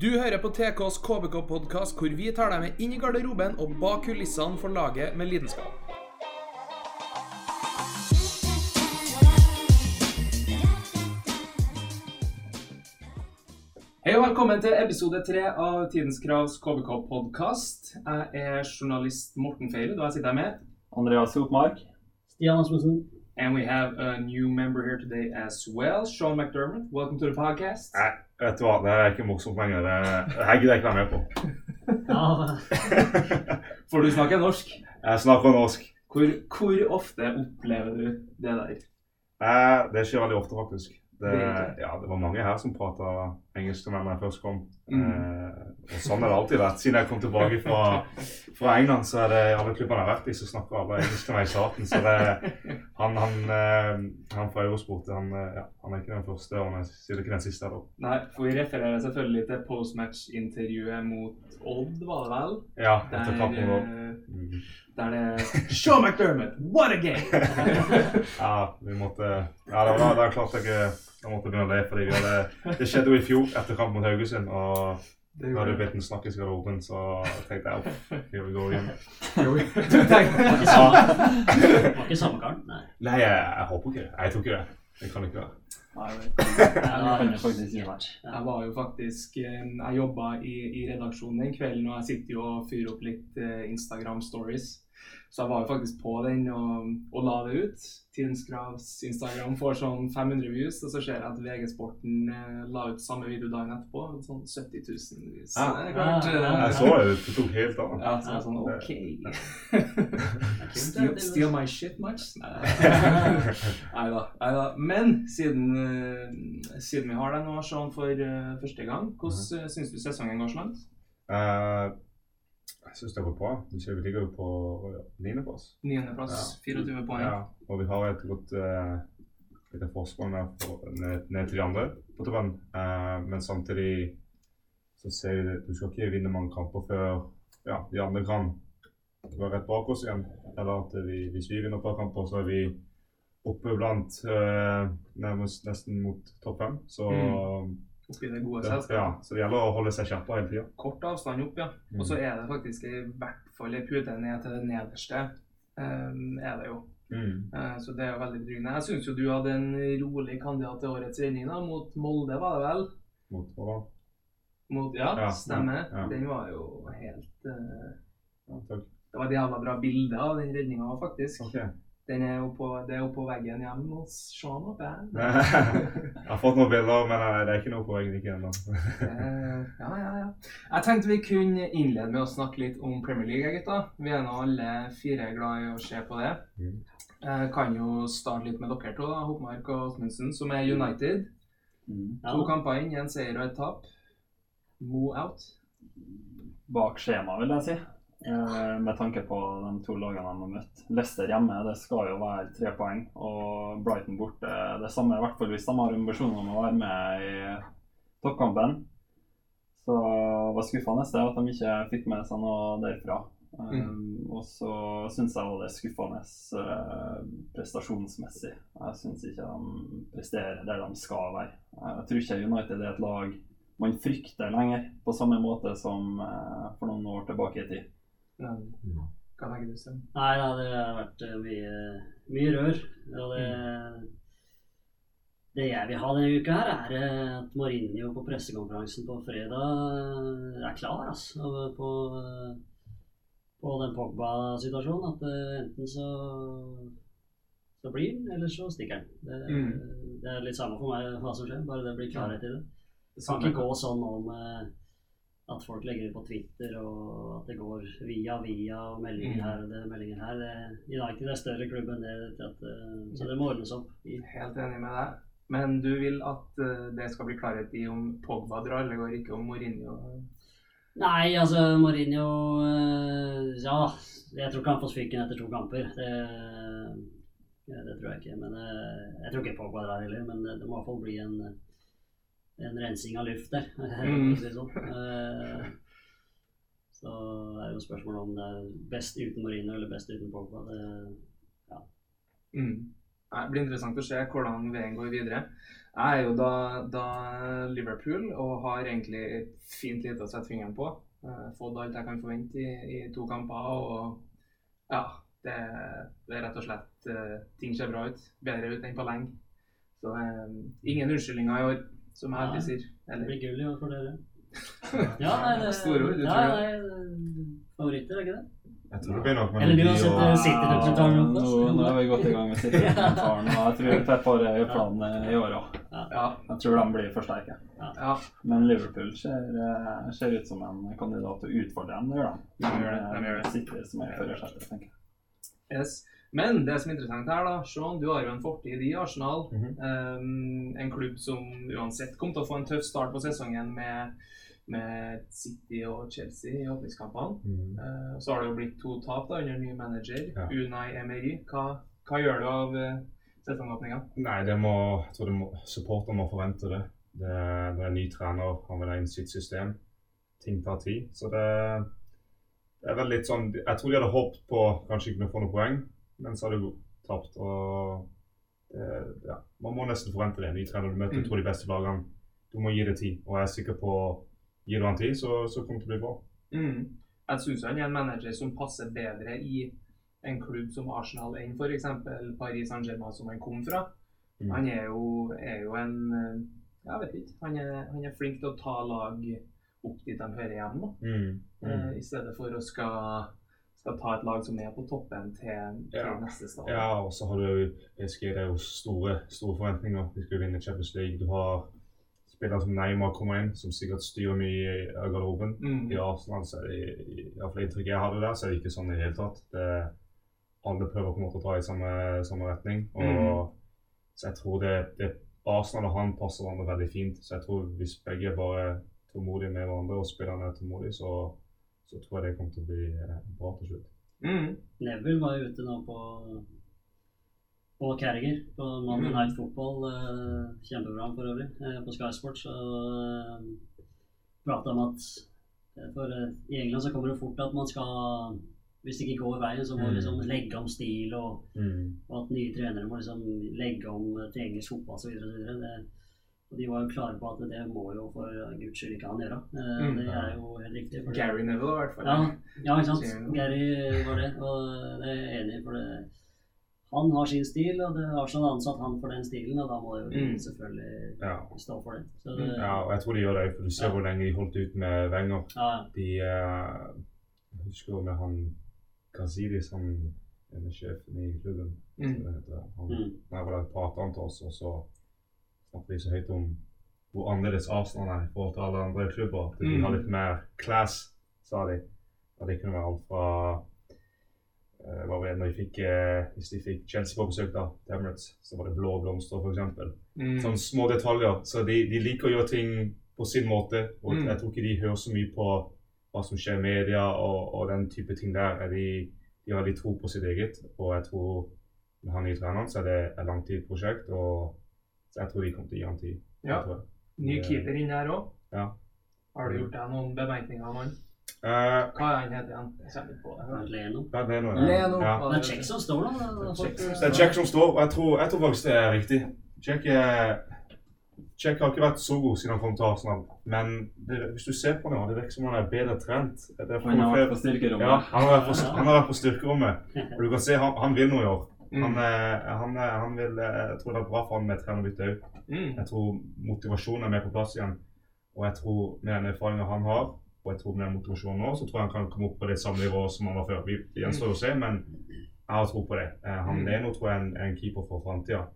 Du hører på TKs KBK-podkast, hvor vi tar deg med inn i garderoben og bak kulissene for laget med lidenskap. Hei og velkommen til episode tre av Tidens Kravs KBK-podkast. Jeg er journalist Morten Feirud, og jeg sitter her med Andreas Hopmark. Stian Asmussen. And we have a new member here today as well, Sean McDermott. Welcome to the podcast. Nei, vet du hva, det er ikke morsomt lenger. Det, her gidder jeg ikke være med på. Ja, For du snakker norsk. Jeg snakker norsk. Hvor, hvor ofte opplever du det der? Eh, det skjer veldig ofte, faktisk. Det, ja, det var mange her som prata engelsk til meg da jeg først kom. Mm. Eh, og sånn har det alltid vært. Siden jeg kom tilbake fra, fra England, så er det alle klubbene jeg har vært i, så snakker alle engelsk til meg i starten. Så det, han, han, eh, han fra Eurosport han, eh, ja, han er ikke den første, og han er sikkert ikke den siste. da. Nei, for vi refererer selvfølgelig til postmatch-intervjuet mot Odd, var det vel? Ja, etter kampen vår. eh, Mm. der det Show McDermott, what a game! Ja, vi måtte Ja, det var, det er klart jeg jeg måtte begynne å le, fordi vi hadde, det skjedde jo i fjor etter kamp mot Haugesund. og Hadde det blitt en snakkis i garderoben, så tenkte jeg opp, here we go again. Du var ikke samme, var karen. Nei. Nei, jeg, jeg håper ikke det. Jeg tror ikke det. Det kan ikke være. Nei, jeg. Jeg var jo faktisk eh, Jeg jobba i, i redaksjonen den kvelden, og jeg sitter jo og fyrer opp litt eh, Instagram stories. Så jeg var jo faktisk på den og, og la det ut. Tidens Kravs Instagram får sånn 500 views, og så ser jeg at VG Sporten eh, la ut samme video dagen etterpå. Sånn 70 000 views. Ja. Det er klart. Ja, ja, eh, Jeg så jo det tok helt av. Ja, så jeg sånn OK. steal, steal my shit much? Nei da. Men siden, eh, siden vi har deg nå, Sean, for første gang, hvordan uh, syns du sesongen går så langt? Eh, jeg syns det går bra. Vi ligger jo på niendeplass. Niendeplass, Ja. 24 poeng. Ja, og vi har et godt uh, lite forsprang ned, ned til de andre på tabellen. Uh, men samtidig så ser vi det Du skal ikke vinne mange kamper før ja, de andre kan være rett bak oss igjen. Eller at vi, hvis vi vinner et par kamper, så er vi oppe blant uh, nærmest nesten mot topp fem. Så, Oppi det gode selskapet. ja, så det gjelder å holde seg kjappa hele tida. Kort avstand opp, ja. Mm. Og så er det faktisk i hvert fall ei pute ned til det nederste. Um, er det jo. Mm. Uh, så det er jo veldig betryggende. Jeg syns jo du hadde en rolig kandidat til årets redning da, mot Molde, var det vel? Mot hva? Mot, ja, Ja, stemmer. ja. Den var jo helt uh, Ja. Det var et jævla bra bilde av den redninga, faktisk. Ok. Den er jo på, det er jo på veggen hjemme hos Sean og Ben. Jeg har fått noen bilder, men eh, det er ikke noe på veggen ikke ennå. Eh, ja, ja, ja. Jeg tenkte vi kunne innlede med å snakke litt om Premier League, gutta. Vi er nå alle fire glad i å se på det. Mm. Jeg kan jo starte litt med dere to, da, Hopmark og Åsmundsen, som er United. Mm. To kamper inn, en seier og et tap. Mo out. Bak skjema, vil jeg si. Eh, med tanke på de to lagene de har møtt. Leicester hjemme det skal jo være tre poeng, og Brighton borte det samme. I hvert fall hvis de har ambisjoner om å være med i toppkampen. Så var skuffende det at de ikke fikk med seg noe derfra. Um, og så syns jeg det er skuffende eh, prestasjonsmessig. Jeg syns ikke de presterer der de skal være. Jeg tror ikke United er et lag man frykter lenger, på samme måte som eh, for noen år tilbake i tid. Men, hva tenker du, Sten? Nei da, det har vært eh, mye, mye rør. Og det, det jeg vil ha denne uka, her er eh, at Mourinho på pressekonferansen på fredag eh, er klar altså, på, på den Pogba-situasjonen. At enten så, så blir han, eller så stikker han. Det, Mm. det er litt samme for meg hva som skjer, bare det blir klarhet i det. Det kan ikke gå sånn om eh, at folk legger det på Twitter og at det går via via og meldinger Mm. her og det, meldinger her. Det, United er større klubb enn det, at, eh, så det må ordnes opp. i. Helt enig med deg. Men du vil at eh, det skal bli klarhet i om Pogba drar, eller går ikke om Mourinho? Nei, altså Mourinho eh, Ja, jeg tror ikke han får fyken etter to kamper. Det, det tror jeg ikke. Men Jeg tror ikke Pogba drar heller, men det, det må i hvert fall bli en, en rensing av luft der. Mm. sånn. Eh, Så er jo spørsmålet om det er best uten Marino eller best uten Pogba. Det, Mm. Det blir interessant å se hvordan veien går videre. Jeg er jo da, da Liverpool og har egentlig fint lite å sette fingeren på. Uh, fått alt jeg kan forvente i, i to kamper. Og ja, det, det er rett og slett uh, Ting ser bra ut. Bedre ut enn på lenge. Så um, ingen unnskyldninger i år, som jeg sier. Det blir gull i år for dere. Ja, nei, det, Store ord, du ja, tror det? nei, Favoritter, er ikke det? Jeg tror det blir nok Eller du har sett, eh, City-dokumentaren Nå, er vi godt i gang med City-dokumentaren. Jeg tror Pepper er i planen i år òg. Ja. Jeg tror de blir forsterket. sterke. Men Liverpool ser, eh, ser ut som en kandidat til å utfordre dem. Det gjør de. De gjør det, de gjør det. City som er i førersetet, tenker jeg. Yes. Men det som er interessant her, da, Sean, du har jo en fortid i Arsenal. Mhm. um, en klubb som uansett kom til å få en tøff start på sesongen med, med City og Chelsea i åpningskampene. Mm. Uh, så har det jo blitt to tap da under ny manager, Ja. Unai Emery. Hva, hva gjør du av uh, sesongåpninga? Nei, det må, jeg tror det må, supporter må forvente det. Det, det er en ny trener, han vil ha inn sitt system. Ting tar tid. Så det, det er vel litt sånn Jeg tror de hadde håpet på kanskje ikke kunne få noen poeng, men så har du tapt. og det, ja, Man må nesten forvente det. Ny trener, du møter Mm. to av de beste lagene. Du må gi det tid. Og jeg er sikker på Gir du han tid, så, så kommer det til å bli bra. Mm. Jeg syns han er en manager som passer bedre i en klubb som Arsenal enn f.eks. Paris Saint-Germain, som han kom fra. Mm. Han er jo, er jo en eh, Jeg vet ikke. Han er, han er flink til å ta lag opp dit de hører hjemme. da. Mm. Eh, Mm. I stedet for å skal, skal ta et lag som er på toppen til, til Ja. neste stadion. Ja, og så har du PSG, det er jo store, store forventninger. De skal vinne Champions League. Du har spillere som Neymar kommer inn, som sikkert styrer mye i av garderoben. Mm. I Arsenal, så er det, iallfall inntrykket jeg hadde der, så er det ikke sånn i det hele tatt. Det, alle prøver på en måte å dra i samme, samme retning. Og, Mm. Så jeg tror det, det Arsenal og han passer hverandre veldig fint. Så jeg tror hvis begge er bare tålmodige med hverandre og spillerne er tålmodige, så, så tror jeg det kommer til å bli eh, bra til slutt. Mm. Neville var jo ute nå på på Carriger på Monday Mm. Night Football. Eh, kjempeprogram for øvrig, eh, på Sky Sports. Og eh, prata om at for eh, i England så kommer det fort at man skal Hvis det ikke går veien, så må man Mm. liksom legge om stil, og, Mm. og at nye trenere må liksom legge om til engelsk fotball osv. Og de var jo klare på at det må jo for guds skyld ikke han gjøre. Eh, Mm. Det er jo helt riktig. for Gary Neville, i hvert fall. ja, ja, ikke sant. Gary var det, og det er enig. For det, han har sin stil, og det har sånn ansatt han for den stilen, og da må jo Mm. selvfølgelig Ja. stå for det. Så det Ja, og jeg tror de gjør det, for du ser Ja. hvor lenge de holdt ut med Wenger. ja, De eh, Jeg husker med han Gazidis, han ene sjefen i klubben. Mm. Det heter, han, Mm. var der, pratet han til oss, og så snakket vi så høyt om hvor annerledes Arsenal er i forhold til alle andre klubber. At de Mm. har litt mer class, sa de. Og det kunne være alt fra uh, var det, når de fikk, uh, Hvis de fikk Chelsea på besøk, da, til Emirates, så var det blå blomster, f.eks. Mm. Sånne små detaljer. Så de, de liker å gjøre ting på sin måte. Og Mm. jeg tror ikke de hører så mye på hva som skjer i media og, og den type ting der. Er de, de har litt tro på sitt eget. Og jeg tror med han nye treneren så er det et langtidsprosjekt. Og så jeg tror vi kommer til å gi han tid. Ja. Ny keeper inn her òg. Ja. Har du gjort deg noen bemerkninger om han? Uh, Hva er han heter han? Leno. ja, det er noe. Leno. Ja. Det er Check som står da. Det er Check som står, og jeg tror, jeg tror faktisk det er riktig. Check, er, Check har ikke vært så god siden han kom til Arsenal. Men det, hvis du ser på ham, det virker som han er bedre trent. Er Han har vært på styrkerommet. Ja, han har vært på, han har vært på styrkerommet. Og du kan se, han, han vil noe i år. Han, Mm. eh, han, eh, han vil, eh, jeg tror det er bra for han med trenerbytte òg. Mm. Jeg tror motivasjonen er mer på plass igjen. Og jeg tror med den erfaringen han har, og jeg tror med den motivasjonen nå, så tror jeg han kan komme opp på det samme nivået som han var før. Vi gjenstår å se, men jeg har tro på det. Eh, han Mm. er nå, tror jeg, en, en keeper for framtida.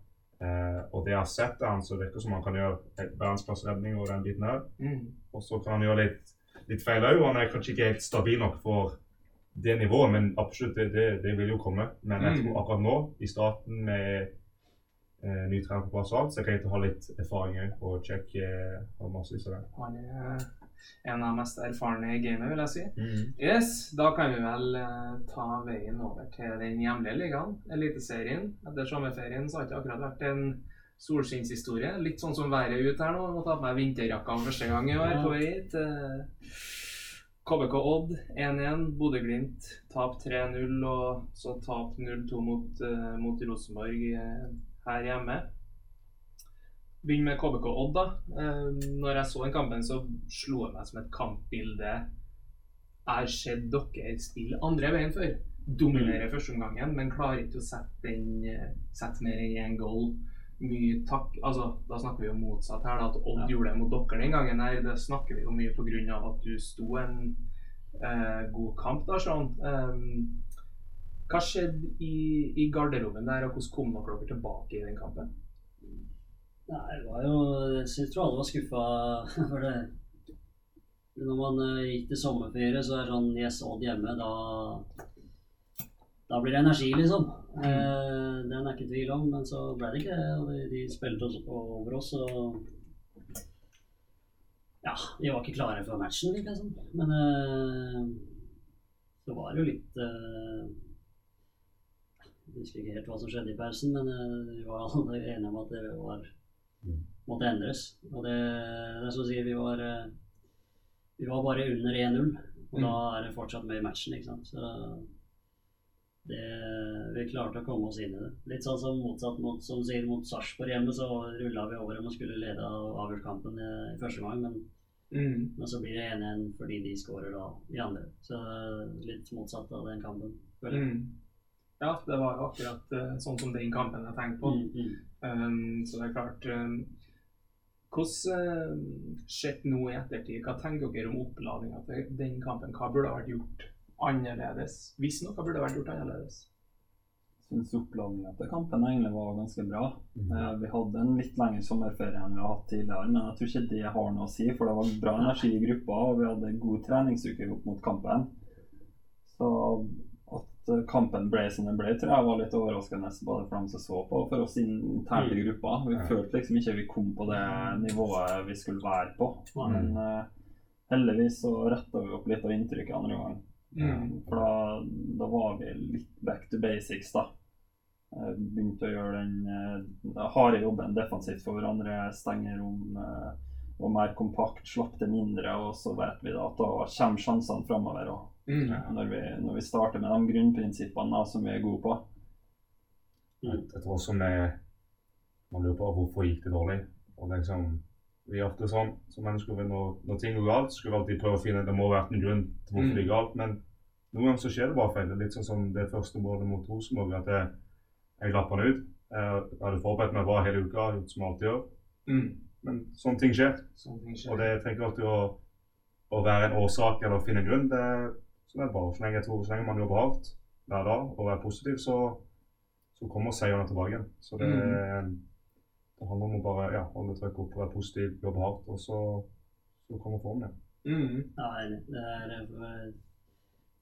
Uh, og det jeg har sett av han, så virker det som han kan gjøre verdensklassredning og den biten her. Mm. Og så kan han gjøre litt, litt feil òg. Han er kanskje ikke helt stabil nok for det nivået, men absolutt, det, det, det vil jo komme. Men jeg Mm. tror akkurat nå, i starten med eh, ny trener på plass og alt, så er det greit å ha litt erfaring òg. Og sjekke eh, massevis av det. Han er en av de mest erfarne i gamet, vil jeg si. Mm. Yes, da kan vi vel eh, ta veien over til den hjemlige ligaen, Eliteserien. Etter sommerferien så har det ikke akkurat vært en solskinnshistorie. Litt sånn som været ute her nå. Må ta på meg vinterjakka for første gang i år på vei hit. KBK Odd 1-1. Bodø-Glimt tap 3-0, og så tap 0-2 mot, uh, mot Rosenborg uh, her hjemme. Begynner med KBK Odd, da. Uh, når jeg så den kampen, så slo det meg som et kampbilde jeg har sett dere spille andre veien før. Dominere førsteomgangen, men klarer ikke å sette, den, sette mer enn én goal. Mye takk Altså, da snakker vi jo motsatt her, da. At Odd Ja. gjorde det mot dere den gangen. her, Det snakker vi jo mye av at du sto en eh, god kamp, da, sånn. Um, hva skjedde i, i garderoben der, og hvordan kom dere dere tilbake i den kampen? Nei, det var jo Jeg tror alle var skuffa for det. Når man eh, gikk til sommerferie, så er det sånn Yes, Odd hjemme, da Da blir det energi, liksom. Eh, den er ikke tvil om, men så ble det ikke det. Og de, de spilte oss over oss, og Ja, vi var ikke klare for matchen, virka det som. Men eh, så var det jo litt eh, Jeg husker ikke helt hva som skjedde i pausen, men vi var alle enige om at det var måtte endres. Og det, det er som å si, vi var, vi var bare under 1-0. Og Mm. da er det fortsatt med i matchen, ikke sant. Så det, vi klarte å komme oss inn i det. Litt sånn som motsatt mot, som sier, mot Sarpsborg hjemme, så rulla vi over dem og skulle lede avgjort i, i første gang. Men, Mm. men så blir det 1-1 fordi de skårer da i andre. Så litt motsatt av den kampen. føler jeg. Mm. Ja, det var akkurat uh, sånn som den kampen jeg tenkte på. Mm, mm. Um, så det er klart um, Hvordan uh, sett nå i ettertid, hva tenker dere om oppladninga til den kampen? Hva burde ha vært gjort annerledes? Hvis noe burde vært gjort annerledes? Jeg syns oppladninga til kampen egentlig var ganske bra. Mm. Eh, vi hadde en litt lengre sommerferie enn vi har hatt tidligere, men jeg tror ikke det har noe å si, for det var bra energi i gruppa, og vi hadde god treningsuke opp mot kampen. Så at eh, kampen ble som den ble, tror jeg var litt overraskende både for dem som så på, og for oss internt i gruppa. Vi mm. følte liksom ikke vi kom på det nivået vi skulle være på. Nei. Men eh, heldigvis så retta vi opp litt av inntrykket andre gang. Mm. For da, da var vi litt back to basics, da. Eh, Begynte å gjøre den eh, harde jobben defensivt for hverandre, stenge rom, og var mer kompakt, slapp det mindre. Og så vet vi da at da kommer sjansene framover. òg. Mm. når vi, når vi starter med de grunnprinsippene da, som vi er gode på. Mm. jeg tror også vi Man lurer på hvorfor gikk det dårlig. Og liksom, vi er ofte sånn som mennesker når, når ting går galt, skulle vi alltid prøve å finne det må ha vært en grunn til hvorfor Mm. det gikk galt. Men noen ganger så skjer det bare feil. Det er litt sånn som det første målet mot Rosenborg. At jeg, jeg glapp han ut. Jeg hadde forberedt meg bra hele uka, gjort som jeg alltid gjør. Mm. Men sånne ting skjer. Sånne ting skjer. Og det trenger alltid å, å være en årsak eller å finne en grunn. Det, så det er bare så lenge, jeg tror, så lenge man jobber hardt hver dag og er positiv, så, så kommer seierne tilbake igjen. Så det, det handler om å bare ja, holde trykket oppe, være positiv, jobbe hardt, og så, så kommer formen igjen. Mm. Ja, det er eh,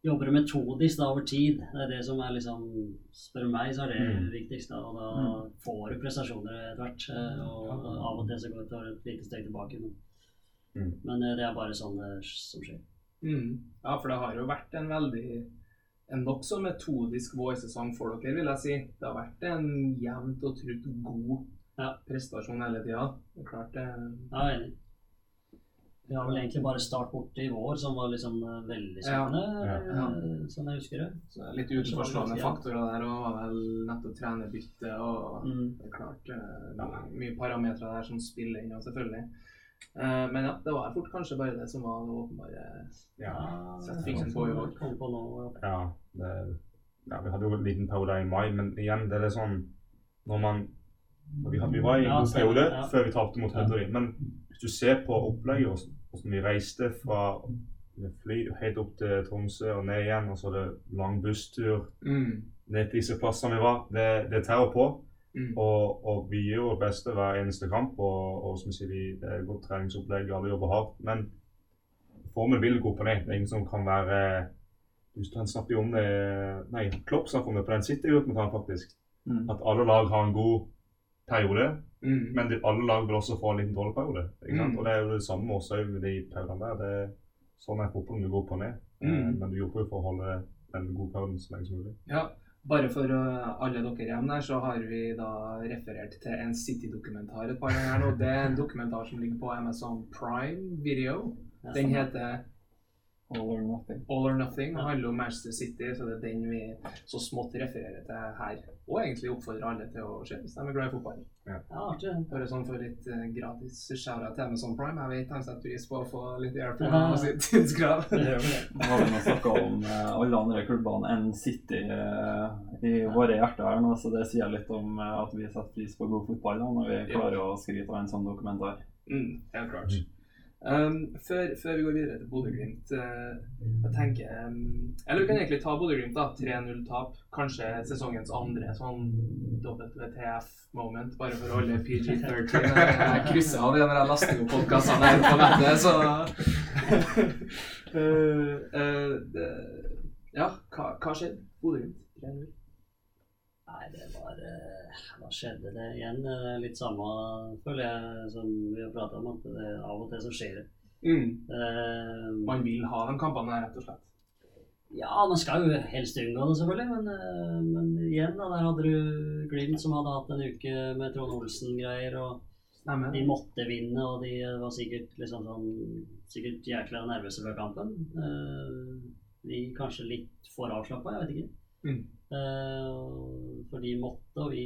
Jobber metodisk da over tid. Det er det som er liksom Spør meg, så er det Mm. viktigst. da, Og da får du prestasjoner etter hvert. eh, Og av og til så går det et lite steg tilbake. Men, Mm. men eh, det er bare sånn det som skjer. Mm. Ja, for det har jo vært en veldig en nokså metodisk vårsesong for dere, vil jeg si. Det har vært en jevnt og trutt god Ja. prestasjon hele tida. Det er klart det Ja, er enig. Vi har vel egentlig bare start borte i vår som var liksom eh, veldig spennende, Ja, ja. sånn jeg husker det. så litt utenforstående faktorer der og var vel nettopp trenerbytte og Mm. det er klart ja, mye parametere der som spiller inn, selvfølgelig. Uh, men ja, det var fort kanskje bare det som var det åpenbare Ja, Sett fingeren på i år. På nå, ja, det, ja, vi hadde jo en liten periode i mai, men igjen, det er sånn Når man vi, vi var i en Ja, god periode ja. før vi tapte mot Hødderud, men hvis du ser på opplegget hvordan vi reiste fra fly helt opp til Tromsø og ned igjen, og så er det lang busstur mm. ned til disse plassene vi var, det, det tærer på. Mm. Og, og vi gjør vårt beste hver eneste kamp, og, og som sier, vi, det er et godt treningsopplegg, alle jobber hardt. Men formen vil gå på ned. Det er ingen som kan være Han snakker jo om det Nei, Klopp snakker om det på den City-dokumentaren, faktisk. Mm. At alle lag har en god periode, Mm. men de, alle lag vil også få en liten dårlig periode. Ikke sant? Mm. Og det er jo det samme også med de periodene der. Det er, sånn er fotballen, du går på ned. Mm. Eh, Men du jobber jo for å holde den gode perioden så lenge som mulig. Ja, bare for uh, alle dere hjemme der, så har vi da referert til en City-dokumentar et par ganger nå. Det er en dokumentar som ligger på Amazon Prime Video. Den heter All or nothing. All or Nothing. Det handler om Manchester City, så det er den vi så smått refererer til her. Og egentlig oppfordrer alle til å se hvis de er glad i fotball. Ja, Ja, Bare sånn for litt uh, gratis shout-out til Amazon Prime. Jeg vet de setter pris på å få litt airplay Ja. på sitt tidskrav. Nå har vi snakka om uh, alle andre klubbene enn City uh, i våre hjerter her nå, så det sier litt om at vi setter pris på god fotball da, når vi Ja. klarer å skryte av en sånn dokumentar. Mm, helt klart. Um, før, før vi går videre til Bodø-Glimt, uh, jeg tenker um, Eller vi kan egentlig ta Bodø-Glimt, da. 3-0-tap. Kanskje sesongens andre sånn WTF-moment, bare for å holde PG-13. Jeg krysser av det når jeg laster opp podkastene her på nettet, så uh, uh, det- Ja, hva, hva skjedde? Bodø-Glimt 3-0. Nei, det var eh, Hva skjedde det igjen? Eh, Litt samme, føler jeg, som vi har prata om, at det, av og til så skjer det. Mm. Uh, Man vil ha de kampene her, rett og slett. Ja, man skal jo helst unngå det, selvfølgelig. Men, eh, men igjen, da, der hadde du Glimt som hadde hatt en uke med Trond Olsen-greier. og Amen. De måtte vinne, og de var sikkert liksom sånn Sikkert jækla nervøse før kampen. Uh, de kanskje litt for avslappa, jeg vet ikke. Mm. Uh, for de måtte, og vi,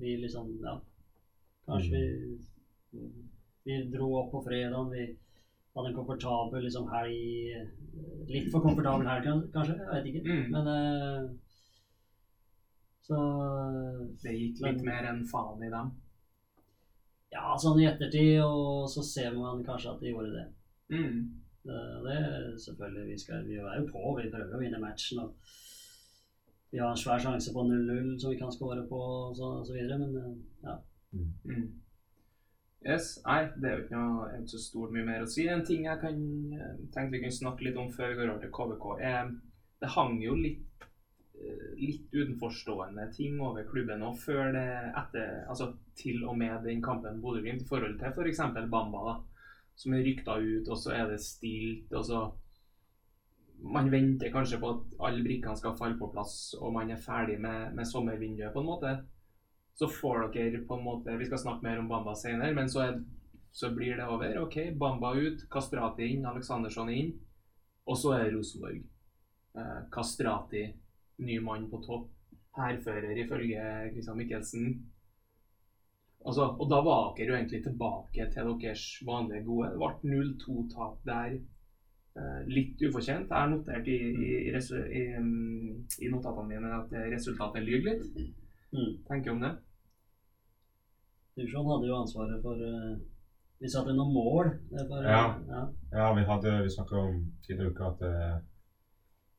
vi liksom Ja. Kanskje vi Vi dro opp på fredagen. Vi hadde en komfortabel liksom, helg. eh, Litt for komfortabel helg, kanskje. Jeg vet ikke. Mm. Men uh, Så Det gikk litt mer enn faen i dem. Ja, sånn i ettertid, og så ser man kanskje at de gjorde det. Mm. Det, det er selvfølgelig, vi, skal, vi er jo på, vi prøver å vinne matchen. og Vi har en svær sjanse på 0-0 som vi kan skåre på, og så, videre, men eh, ja. Mm. Yes, nei, det er jo ikke noe så stort mye mer å si. En ting jeg kan, eh, tenkte vi kunne snakke litt om før vi går over til KVK, er det hang jo litt, eh, litt utenforstående ting over klubben nå, før det, etter, altså til og med den kampen Bodø-Glimt i forhold til f.eks. Bamba, da, som er rykta ut, og så er det stilt, og så man venter kanskje på at alle brikkene skal falle på plass, og man er ferdig med, med sommervinduet, på en måte så får dere på en måte Vi skal snakke mer om Bamba senere, men så, er, så blir det over. OK, Bamba ut, Kastrati inn, Aleksandersson inn. Og så er Rosenborg. Eh, Kastrati, ny mann på topp. Hærfører ifølge Christian Michelsen. Altså, og da var dere jo egentlig tilbake til deres vanlige gode. Det ble 0-2-tap der. Eh, litt ufortjent. Jeg har notert i, i, i, i, mm, i notatene mine at resultatet lyver litt. Mm. Tenker om det. Divisjon hadde jo ansvaret for uh, Vi satte noen mål. eh, For, Ja. ja. Ja, vi hadde, vi snakket om tidligere uka at uh,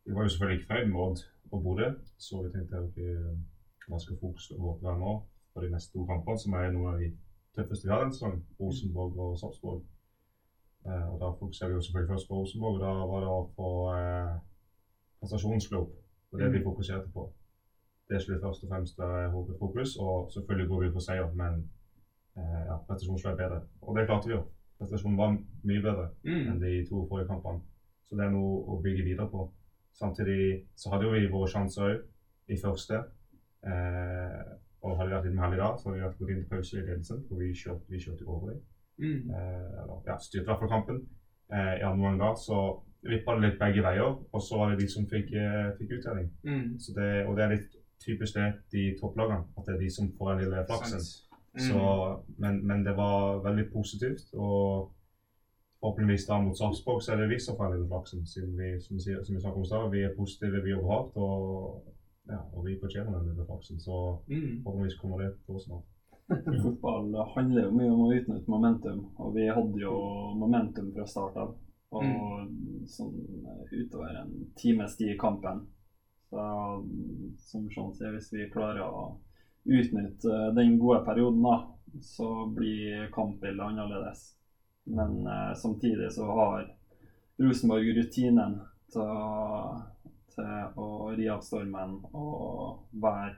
vi var jo selvfølgelig ikke fornøyd med Odd på bordet, så vi tenkte at vi hva skal fokusere vårt være nå for de neste to kampene, som er noen av de tøffeste vi har denne sesongen, Rosenborg og Sarpsborg. Eh, og da fokuserer vi jo selvfølgelig først på Rosenborg, og da var det på eh, prestasjonsklubb. Og det vi fokuserte på. Det skulle først og fremst være hovedfokus, og selvfølgelig går vi på seier, men eh, ja, prestasjonen er bedre. Og det klarte vi jo. Prestasjonen var mye bedre Mm. enn de to forrige kampene. Så det er noe å bygge videre på. Samtidig så hadde jo vi våre sjanser òg i første. Eh, og hadde vi vært litt mer heldige da, så hadde vi vært gått inn til pause i ledelsen, for vi kjørte, vi kjørte over dem. Mm. Eh, ja, styrte i hvert fall kampen. Eh, I andre omgang så vippa det litt begge veier, og så var det de som fikk, eh, fikk uttelling. Mm. Så det, og det er litt typisk det, de topplagene, at det er de som får den lille flaksen. Mm. Så, men, men det var veldig positivt. Og forhåpentligvis da mot Sarpsborg så er det vi som får den lille flaksen. Siden vi som vi, som vi om stad, vi er positive, vi jobber hardt. Og, ja, og vi fortjener den lille flaksen. Så Mm. forhåpentligvis kommer det oss snart. Fotball handler jo mye om å utnytte momentum, og vi hadde jo momentum fra start av. Og sånn utover en times tid i kampen. Så som Sean sier, hvis vi klarer å utnytte den gode perioden, da, så blir kampbildet annerledes. Men eh, samtidig så har Rosenborg rutinen til, til å ri av stormen og være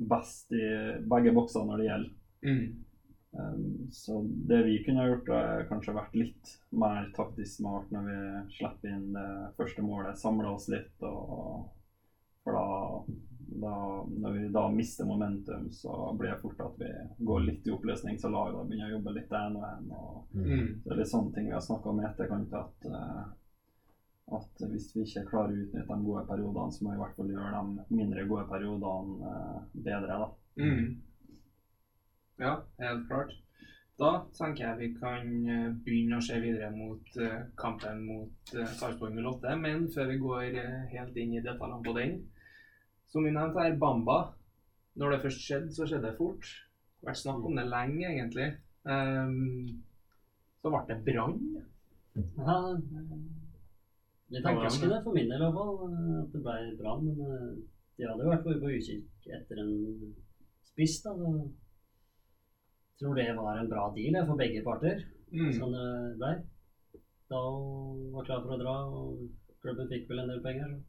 best i begge bokser når det gjelder. Mm. Um, så det vi kunne ha gjort, er kanskje vært litt mer taktisk smart når vi slipper inn det første målet. Samle oss litt. Og, for da, da, når vi da mister momentum, så blir det fort at vi går litt i oppløsning, så laget begynner å jobbe litt én og én. Og Mm. det er litt sånne ting vi har snakka om i etterkant. At, eh, at hvis vi ikke klarer å utnytte de gode periodene, så må vi i hvert fall gjøre de mindre gode periodene eh, bedre. da. Mm. Ja, helt klart. Da tenker jeg vi kan eh, begynne å se videre mot eh, kampen mot uh, Sarpsborg 08. Men før vi går eh, helt inn i detaljene på den Som vi nevnte her, Bamba. Når det først skjedde, så skjedde det fort. Det har vært snakk om det lenge, egentlig. Um, så ble det brann. Ja, litt overraskende for min del i hvert fall at det ble brann. Men eh, de hadde jo vært på ukikk etter en spiss. da. Tror det var en bra deal for begge parter, Mm. sånn det ble. Da var klar for å dra, og klubben fikk vel en del penger. Så.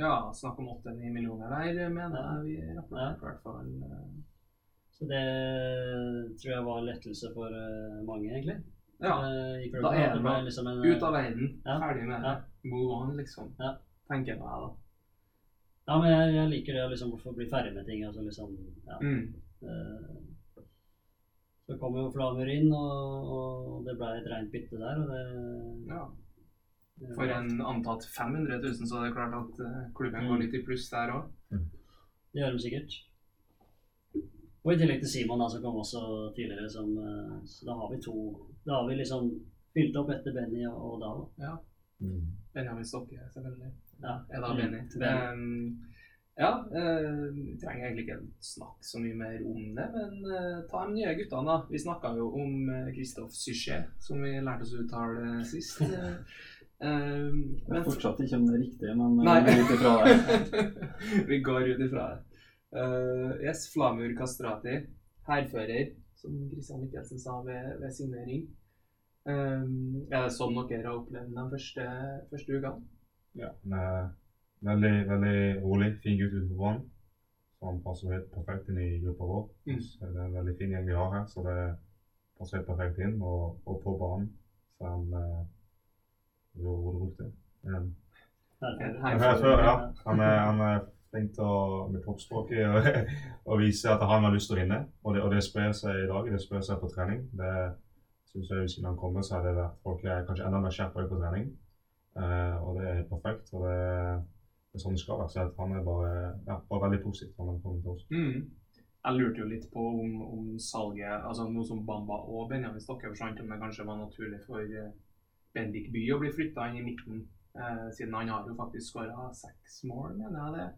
Ja, snakk om 8-9 millioner der, mener jeg vi rapporterte i hvert fall. eh. så det tror jeg var en lettelse for eh, mange, egentlig. Ja, Eh, da er det bra. liksom en, ut av verden. Ja. Ferdig med det. Ja. Move on, liksom. Ja. Tenker jeg, da. Ja, men jeg, jeg liker det å liksom bli ferdig med ting. Altså liksom, ja. Mm. Eh, Så kom jo Flamur inn, og, og det ble et rent bytte der. og det, Ja. For en antatt 500 000, så er det klart at eh, klubben Mm. går litt i pluss der òg. Det gjør de sikkert. Og i tillegg til Simon, da, som kom også tidligere. Som, eh, så da har vi to Da har vi liksom fylt opp etter Benny og, Dalo. Ja. Mm. Benjamin Stokke, selvfølgelig. Ja. Er da Mm, Benny. Benny. Um, ja, eh, vi trenger egentlig ikke snakke så mye mer om det, men eh, ta de nye guttene, da. Vi snakka jo om Kristoff Christophe Suchet, som vi lærte oss å uttale sist. Eh, Jeg men fortsatt ikke om det er riktig, men eh, Nei. vi går ut ifra det. vi går ut ifra det. Uh, yes, Flamur Kastrati, hærfører, som Christian Michelsen sa ved, ved signering. Um, er det sånn dere har opplevd de første, første ukene? Ja, er veldig, veldig rolig, fin gutt ute på banen. Han passer helt perfekt inn i gruppa vår. Mm. Så det er en veldig fin gjeng vi har her, så det passer helt perfekt inn. Og, og på banen så er han eh. Her- Her før, ja. Han er, han er flink til å med toppspråket og, og vise at han har lyst til å vinne. Og det, og det sprer seg i dag. Det sprer seg på trening. Det synes jeg Siden han kommer, så har det vært folk er kanskje enda mer skjerpa på trening. Uh, og det er helt perfekt. og det, er sånn det skal være. Så han er bare, ja, bare veldig positiv. for han kommer til oss. Mm. Jeg lurte jo litt på om, om salget, altså noe som Bamba og Benjamin Stokke forsvant, om det kanskje var naturlig for eh, Bendik By å bli flytta inn i midten, eh, siden han har jo faktisk skåra seks mål, mener jeg det.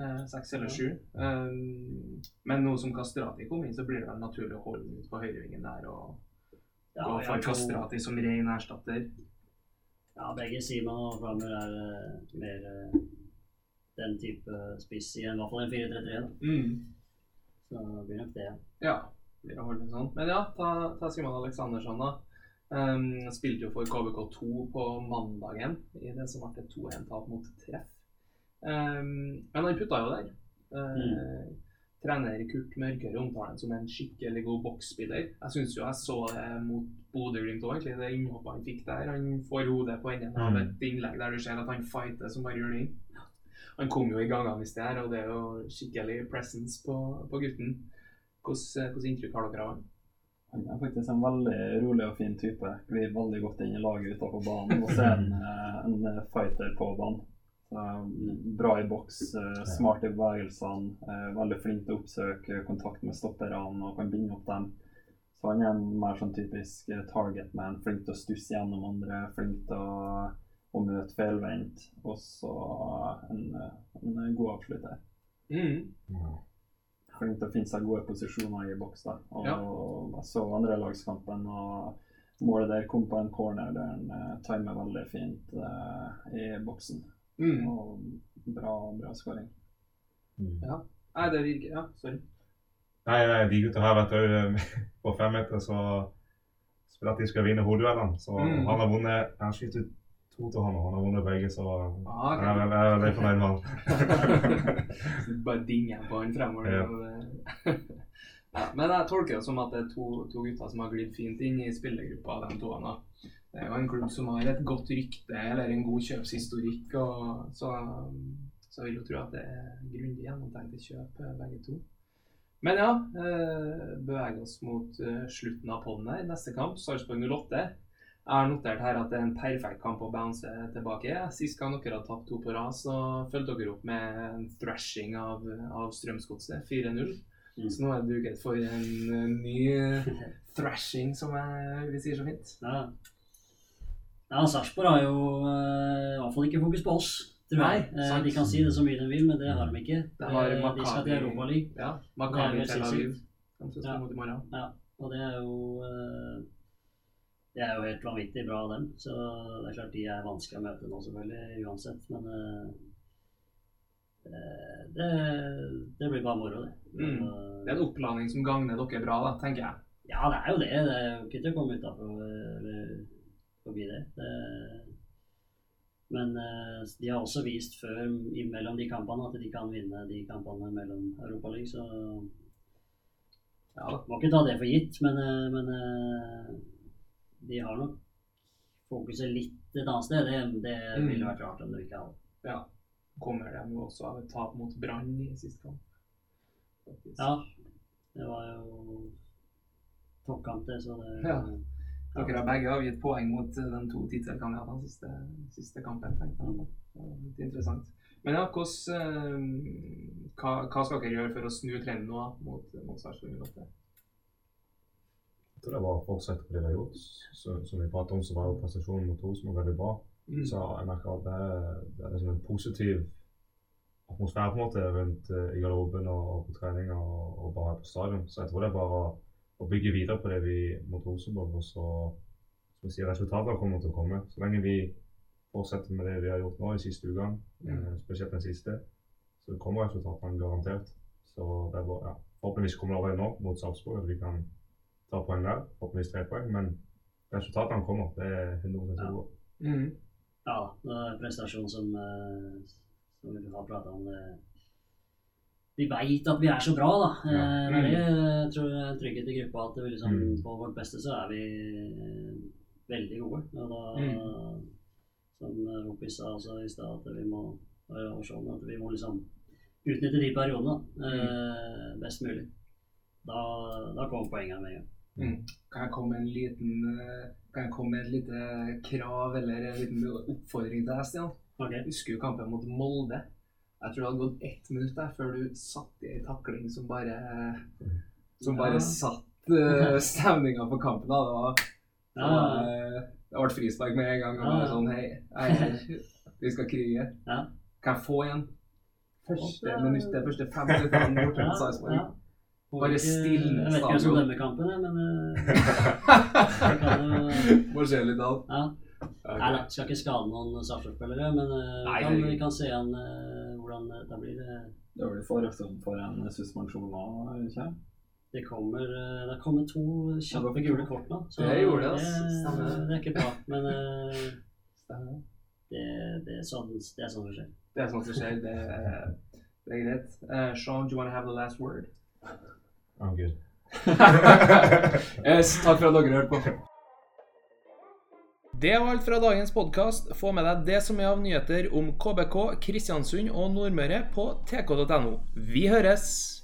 Eh, seks eller sju. Um, men nå som Kastrati kom inn, så blir det vel naturlig å holde ut på høyrevingen der og Ja, gå for Kastrati som ren erstatter. Ja, begge Simon og Flammer er eh, mer eh, den type spiss i en, hvert fall en 4-3-3. da. Mm. Så det blir nok det. ja. Ja, blir å holde det sånn. Men ja, ta, ta Simon Aleksandersson, da. Um, spilte jo for KBK2 på mandagen i det som ble et 2-1-tap mot treff. Um, men han putta jo der. Uh, Trener Kurt Mørkøre omtaler ham som en skikkelig god boksspiller. Jeg syns jo jeg så det mot Bodø-Glimt òg, egentlig. Det innhoppet han fikk der. Han får hodet på enden av Mm. et innlegg der du ser at han fighter som bare juling. Han kom jo i gangene det her, og det er jo skikkelig presence på, på gutten. Hvordan, hvordan inntrykk har dere av han? Han er faktisk en veldig rolig og fin type. Glir veldig godt inn i laget utenfor banen. Og så er han eh, en fighter på banen. Mm, bra i boks, eh, smart i bevegelsene, eh, veldig flink til å oppsøke kontakt med stopperne og kan binde opp dem. Så han er en mer sånn typisk eh, target man, flink til å stusse gjennom andre, flink til å, å møte feilvendt. Og så en, en god avslutter. Mm. Flink til å finne seg gode posisjoner i boks. da. Og Ja. Jeg så andrelagskampen, og målet der kom på en corner der han uh, timer veldig fint uh, i boksen. Mm. Og bra, bra skåring. Mm. Ja. Nei, det virker Ja, sorry. Nei, nei, de gutta her vet du, på femmeter så spiller at de skal vinne hodeduellene. Så Mm. han har vunnet Han skyter ut to til han, og han har vunnet begge, så Ah, jeg er vel- jeg er veldig fornøyd med han. Bare dinger på han fremover. Ja. ja, men jeg tolker det som at det er to, to gutter som har glidd fint inn i spillergruppa, de to. da. Det er jo en klubb som har et godt rykte eller en god kjøpshistorikk, og så, så vil jo tro at det er grundig gjennomtenkte kjøp, eh, begge to. Men ja, eh, beveger oss mot eh, slutten av podden her. Neste kamp, Sarpsborg 08. Jeg har notert her at det er en perfekt kamp å bounce tilbake. Sist gang dere har tapt to på rad, så fulgte dere opp med en thrashing av, av Strømsgodset, 4-0. Mm. Så nå er det duket for en ny thrashing, som jeg, vi sier så fint. Ja, ja Sarpsborg har jo eh, i hvert fall ikke fokus på oss, tror jeg. Nei, Eh, de kan si det så mye de vil, men det har de ikke. Det har Eh, de skal til Europaligaen. Ja, Makabi Tel Aviv. Ja. Ja, og det er jo eh, Det er jo helt vanvittig bra av dem. Så det er klart de er vanskelig å møte nå, selvfølgelig, uansett. Men eh, det, det blir bare moro, det. Mm. Det er en oppladning som gagner dere bra, da, tenker jeg. Ja, det er jo det. Det er jo ikke til å komme utafor eller forbi det. det. Men eh, de har også vist før mellom de kampene at de kan vinne de kampene mellom Europaligaen, så Ja, må ikke ta det for gitt. Men, men de har nok fokuset litt et annet sted. Det, det Mm. ville vært rart om de ikke hadde. ja. Kommer de jo også av et tap mot Brann i siste kamp. Ja, det var jo toppkamp, det, så det Ja. Dere har begge avgitt poeng mot eh, de to tittelkandidatene siste, siste kampen. tenkte jeg. Det var litt interessant. Men ja, eh, hva, hva skal dere gjøre for å snu trenden nå mot, mot Sarpsborg 08? Tror det bare å fortsette på det vi har gjort. Så, som vi pratet om, så var jo prestasjonen mot Rosenborg veldig bra. Mm. Så jeg merker at det det er liksom en positiv atmosfære på en måte rundt uh, i garderoben og, på trening og, og bare her på stadion. Så jeg tror det er bare å, å bygge videre på det vi mot Rosenborg, og så som sier, resultatene kommer til å komme. Så lenge vi fortsetter med det vi har gjort nå i siste ukene, eh, spesielt den siste, så kommer resultatene garantert. Så det er bare, ja, forhåpentligvis kommer det nå mot Sarpsborg, at vi kan ta poeng der. Forhåpentligvis tre poeng, men resultatene kommer. Det er 100 sikker på. Mm. Ja, det er en prestasjon som, eh, som vi har prata om. Vi veit at vi er så bra, da. Ja. Mm. Det er jeg tror jeg er en trygghet i gruppa. At vi liksom, Mm. på vårt beste så er vi eh, veldig gode. Og da, Mm. som Ropis sa også i stad, at vi må sånn, at vi må liksom utnytte de periodene eh, best mulig. Da, da kommer poengene med en gang. Mm. Kan jeg komme med en liten eh, Kan jeg komme med et lite krav eller en liten oppfordring til deg, Stian? Ok. Jeg husker jo kampen mot Molde. Jeg tror det hadde gått ett minutt der før du satt i en takling som bare Som bare Ja. satt uh, stemninga på kampen. Da. Det var, det, Ja. eh, det ble frispark med en gang. Og Ja. sånn Hei, jeg er her. Vi skal krige. Ja. Kan jeg få igjen? Første minuttet, første fem minuttene mot Sarpsborg. Bare stilne Jeg vet ikke hvem som dømmer kampen, jeg, men uh, kan Må se litt av. ja. Ja, Nei, det skal ikke skade noen Sarpsborg-spillere, men uh, Nei, vi, kan, vi kan se an uh, hvordan det blir. Det er vel fare for en suspensjon nå, ikke Det kommer, det kommer to kjappe gule kort nå. så Det gjorde det, altså. det, det er ikke bra. Men det, det, er sånn, det er sånn det skjer. Det er sånn skjer. Det, er- det er greit. Uh, Sean, do you want to have the last word? I'm gud. yes, takk for at dere hørte på. Det var alt fra dagens podkast. Få med deg det som er av nyheter om KBK, Kristiansund og Nordmøre på tk.no. Vi høres!